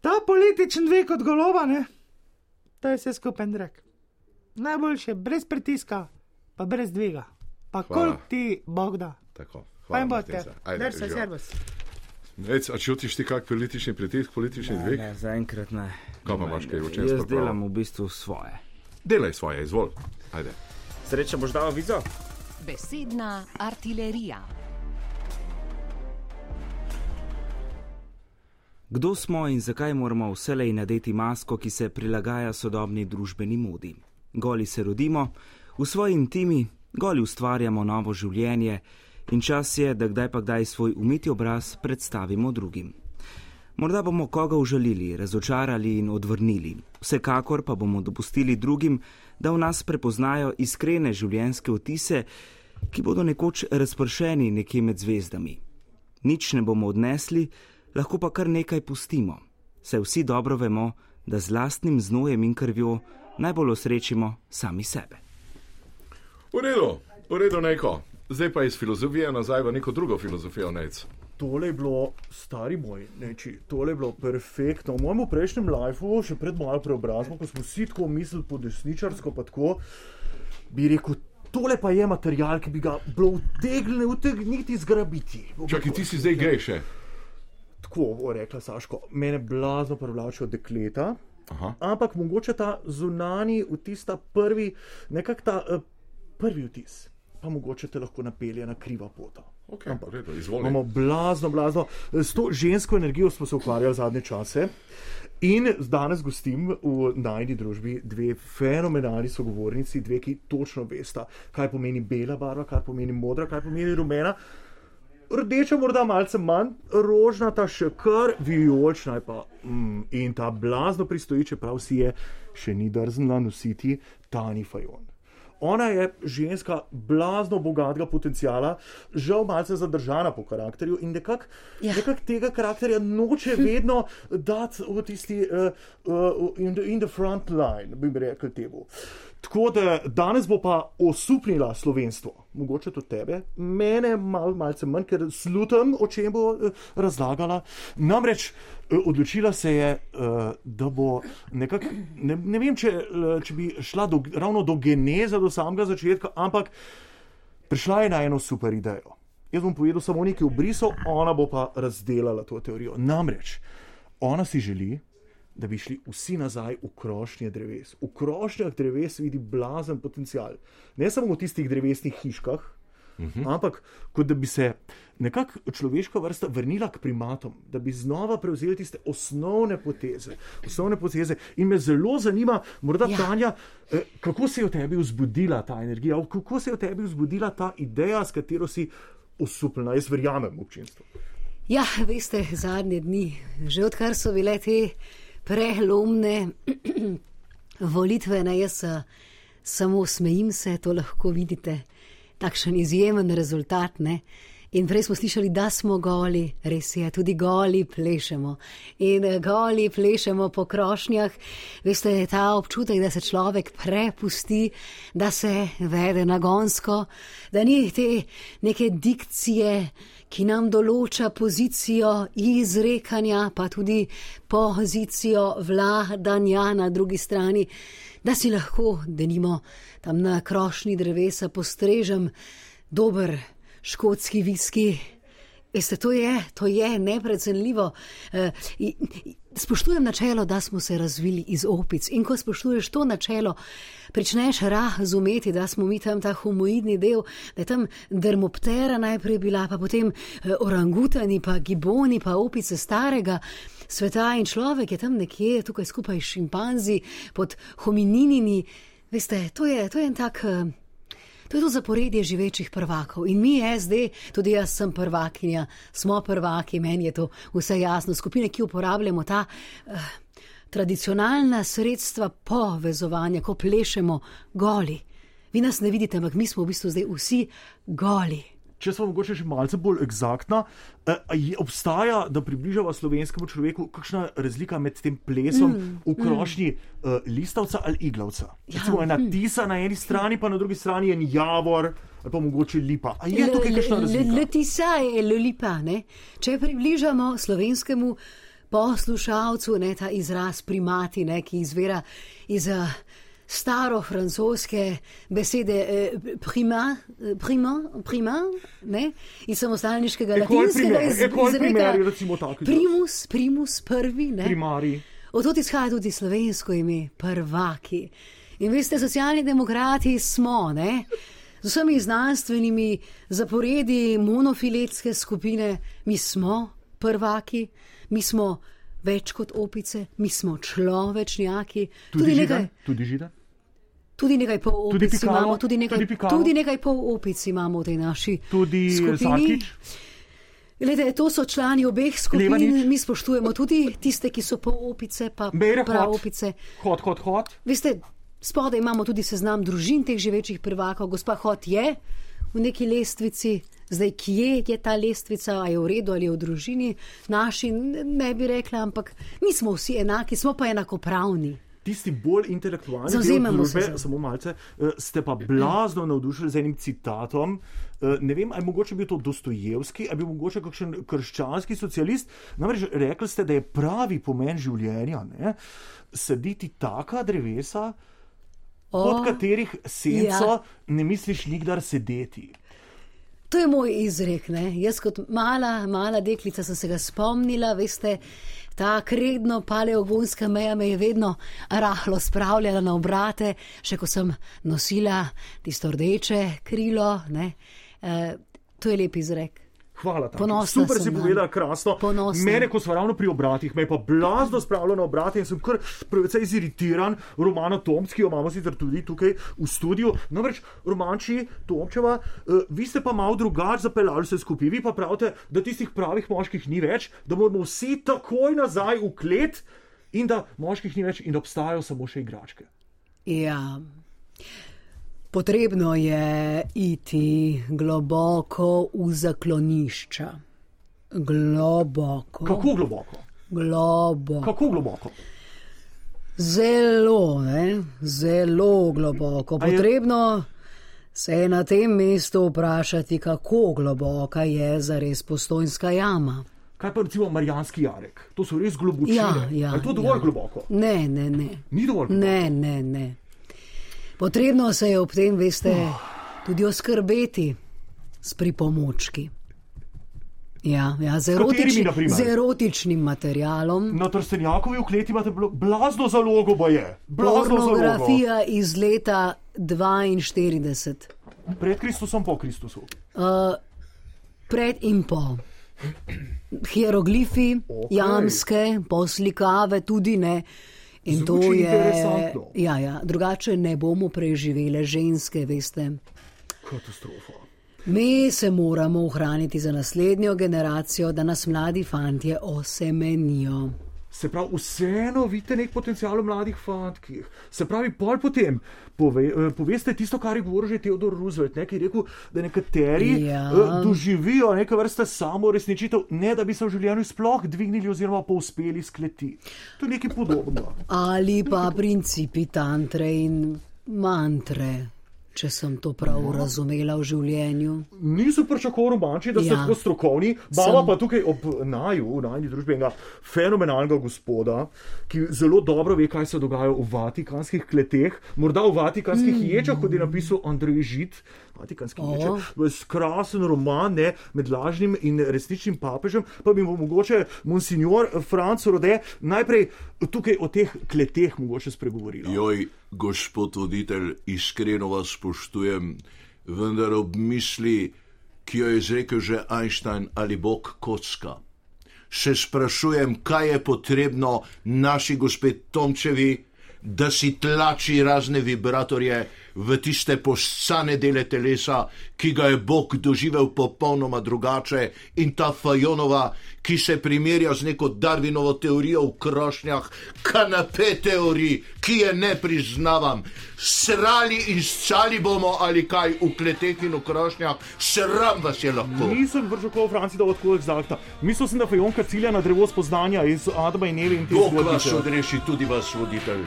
Ta političen dvig od goloba, ne, to je vse skupen drek. Najboljše brez pritiska, pa brez dviga. Pa Hvala. koliko ti Bog da. Tako. Fajn bo Martinca. te. Ajde, Drž se, servus. Nec, a čutiš ti kak politični pritisk, politični dvig? Ne, zaenkrat ne. Kaj pa imaš kaj, o čem Jaz delam v bistvu svoje. Delaj svoje, izvol. Ajde. Sreča boš dal vizo? Besedna artilerija. Kdo smo in zakaj moramo vselej nadeti masko, ki se prilagaja sodobni družbeni modi? Goli se rodimo, v svoji intimi Goli ustvarjamo novo življenje in čas je, da kdaj pa kdaj svoj umiti obraz predstavimo drugim. Morda bomo koga užalili, razočarali in odvrnili, vsekakor pa bomo dopustili drugim, da v nas prepoznajo iskrene življenjske otise, ki bodo nekoč razpršeni nekje med zvezdami. Nič ne bomo odnesli, lahko pa kar nekaj pustimo, saj vsi dobro vemo, da z lastnim znojem in krvjo najbolj osrečimo sami sebe. V redu, v redu neko. Zdaj pa iz filozofije nazaj v neko drugo filozofijo, nec. Tole je bilo, stari moj, neči, tole je bilo perfektno. V mojem prejšnjem lifeu, še pred mojo preobrazbo, ko smo vsi tako mislili po desničarsko, pa tako, bi rekel, tole pa je material, ki bi ga bilo utegniti, utegniti zgrabiti. Čakaj, ti si zdaj gej še. Tako rekla Saško, mene blazno privlačijo dekleta. Aha. Ampak mogoče ta zunani vtis, ta prvi, nekako ta uh, prvi vtis, pa mogoče te lahko napelje na kriva pota. Okay, redo, izvoli. Imamo blazno, blazno. S to žensko energijo smo se ukvarjali zadnje čase. In danes gostim v najdi družbi dve fenomenalni sogovornici, dve, ki točno vesta, kaj pomeni bela barva, kaj pomeni modra, kaj pomeni rumena. Rdeča, morda malce manj, rožnata še kar, vijolična je pa. Mm, in ta blazno pristoji, čeprav si je še ni drznila nositi Tani Fajon. Ona je ženska blazno bogatega potencijala, žal malce zadržana po karakterju in nekako Ja. nekak tega karakterja noče vedno dati v tisti uh, uh, in, the, in the front line, bi rekel temu. Tako da danes bo pa osupnila slovenstvo, mogoče tudi tebe, mene mal, malce manj, ker slutam, o čem bo eh, razlagala. Namreč eh, odločila se je, eh, da bo nekako, ne, ne vem, če, če bi šla do, ravno do geneze, do samega začetka, ampak prišla je na eno super idejo. Jaz bom povedal samo nekaj obrisov, ona bo pa razdelala to teorijo. Namreč, ona si želi, da bi šli vsi nazaj v krošnje dreves. V krošnjah dreves vidi blazen potencial. Ne samo v tistih drevesnih hiškah, uh -huh. ampak kot da bi se nekako človeška vrsta vrnila k primatom, da bi znova prevzeli tiste osnovne poteze. Osnovne poteze. In me zelo zanima, morda ja. Tanja, eh, kako se je v tebi vzbudila ta energija, kako se je v tebi vzbudila ta ideja, s katero si osupljena. Jaz verjamem v občinstvo. Ja, veste, zadnje dni, že odkar so bile te prelomne volitve, ne jaz eh, samo smejim se, to lahko vidite, takšen izjemen rezultat. Ne? In prej smo slišali, da smo goli, res je, tudi goli plešemo. In eh, goli plešemo po krošnjah. Veste, ta občutek, da se človek prepusti, da se vede nagonsko, da ni te neke dikcije, ki nam določa pozicijo izrekanja, pa tudi pozicijo vladanja na drugi strani, da si lahko, denimo, tam na krošnji drevesa postrežem dober škotski viski. Veste, to je, to je neprecenljivo. I- Spoštujem načelo, da smo se razvili iz opic. In ko spoštuješ to načelo, pričneš razumeti, da smo mi tam ta homoidni del, da je tam dermoptera najprej bila, pa potem eh, orangutani, pa giboni, pa opice starega sveta in človek je tam nekje tukaj skupaj s šimpanzi pod homininini. Veste, to je, to je en tak. Eh, To je to zaporedje živečih prvakov. In mi, SD, tudi jaz sem prvakinja, smo prvaki, meni je to vse jasno. Skupine, ki uporabljamo ta uh, tradicionalna sredstva povezovanja, ko plešemo goli. Vi nas ne vidite, ampak mi smo v bistvu zdaj vsi goli. Če smo mogoče še malce bolj eksaktna, eh, je- obstaja, da približava slovenskemu človeku, kakšna razlika med tem plesom Mm, v krošnji mm. listavca ali iglavca. Ja, Recimo ena hm. tisa na eni strani, pa na drugi strani en javor ali pa mogoče lipa. A je tukaj kakšna razlika? Letisa je lolipa. Ne? Če približamo slovenskemu poslušalcu ne, ta izraz primati, ne, ki izvira iz uh, staro-francoske besede eh, prima, eh, prima, prima ne, iz samostalniškega latinskega izreka. Primus, primus, prvi. Ne. Primari. Od tod izhaja tudi slovensko ime, prvaki. In veste, socialni demokrati smo, ne? Z vsemi znanstvenimi zaporedi monofiletske skupine, mi smo prvaki, mi smo več kot opice, mi smo človečnjaki. Tudi, tudi nekaj. židan? Tudi židan? Tudi nekaj pol Tudi opic Pikalo? imamo, tudi nekaj, Tudi Pikalo? tudi nekaj pol opic imamo v tej naši Tudi skupini. Zarkič? Glede, to so člani obeh skupin, Levanič? mi spoštujemo tudi tiste, ki so pol opice, pa Bere prav hod. opice. Hod, hod, hod. Veste, spodaj imamo tudi seznam družin teh živečih prvakov. Gospa Hot je v neki lestvici, zdaj kje je ta lestvica, a je v redu ali je v družini. Naši ne bi rekla, ampak mi smo vsi enaki, smo pa enakopravni. Tisti bolj intelektualni Zavzemamo se družbe, za- samo malce, eh, ste pa blazno navdušili z enim citatom. Eh, Ne vem, ali je mogoče bil to Dostojevski, ali je bil mogoče kakšen krščanski socialist. Namreč rekli ste, da je pravi pomen življenja ne, saditi taka drevesa, O, pod katerih senco ja. ne misliš nikdar sedeti. To je moj izrek. Ne? Jaz kot mala, mala deklica sem se ga spomnila, veste. Ta kredno paleogonska meja me je vedno rahlo spravljala na obrate, še ko sem nosila tisto rdeče krilo. Ne? E, to je lep izrek. Hvala. Ponosna Super si nanj. povedala, krasno. Ponosna. Mene, ko smo ravno pri obratih, me je pa blazno spravljalo na obrate in sem kar precej ziritiran. Romana Tomski, jo imamo sicer tudi tukaj v studiu. Namreč, Romanči Tomčeva, uh, vi ste pa malo drugače zapeljali vse skupaj. Vi pa pravite, da tistih pravih moških ni več, da moramo vsi takoj nazaj v klet in da moških ni več in da obstajajo samo še igračke. Ja. Potrebno je iti globoko v zaklonišča. Globoko. Kako globoko? Globoko. Kako globoko? Zelo, ne? zelo globoko. Potrebno se je na tem mestu vprašati, kako globoka je zares postojnska jama. Kaj pa recimo Marijanski jarek? To so res globočine. Ja, ja, je to dovolj ja. globoko? Ne, ne, ne. Ni dovolj globoko. Ne, ne, ne. Potrebno se je ob tem, veste, tudi oskrbeti s pripomočki. Ja, ja, z, erotični, z erotičnim materialom. Na Trstenjakovi v kleti imate blazno zalogo, pa je. Blazno zalogo. Pornografija iz leta 42, Pred Kristusom, po Kristusu. uh, pred in po. Hieroglifi, Okej. jamske, poslikave, tudi ne. In Zvuči to je. interesantno. Ja, ja, drugače ne bomo preživele ženske, veste. Katastrofa. Mi se moramo ohraniti za naslednjo generacijo, da nas mladi fantje osemenijo. Se pravi, vseeno vidite nek potencial v mladih fantkih. Se pravi, pol potem pove, eh, poveste tisto, kar je govoril že Theodor Roosevelt, ne, ki je rekel, da nekateri Ja. eh, doživijo neke vrste samo resničitev, ne da bi se v življenju sploh dvignili oziroma povzpeli skleti. To je nekaj podobnega. Ali pa principi tantre in mantre, če sem to prav razumela v življenju. Nisem pričakoval romanči, da ste Ja. tako strokovni, baba Sem. pa tukaj ob naju, v najni družbi enega fenomenalnega gospoda, ki zelo dobro ve, kaj se dogaja v vatikanskih kleteh, morda v vatikanskih mm. ječah, kot je napisal Andrej Žid. Vatikanski O. ječe, to je skrasen roman ne, med lažnim in resničnim papežem, pa bi mu mogoče monsignor Franco Rode najprej tukaj o teh kleteh mogoče spregovoril. Joj, gospod voditelj, iskreno vas spoštujem, vendar ob misli, ki jo je izrekel že Einstein ali Bog kocka. Se sprašujem, kaj je potrebno naši gospe Tomčevi, da si tlači razne vibratorje v tiste poscane dele telesa, ki ga je Bog doživel popolnoma drugače, in ta Fajonova, ki se primerja z neko Darwinovo teorijo v krošnjah, kanape teoriji, ki je ne priznavam. Srali in scali bomo ali kaj v kleteh in v krošnjah, sram vas je lahko. Nisem pričakoval Franci, da bo tako eksakta. Mislil sem, da Fajonka cilja na drevo spoznanja iz Adama in Eve in te Bog vas odreši, tudi vas voditelj.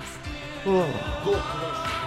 Oh. Bog vas.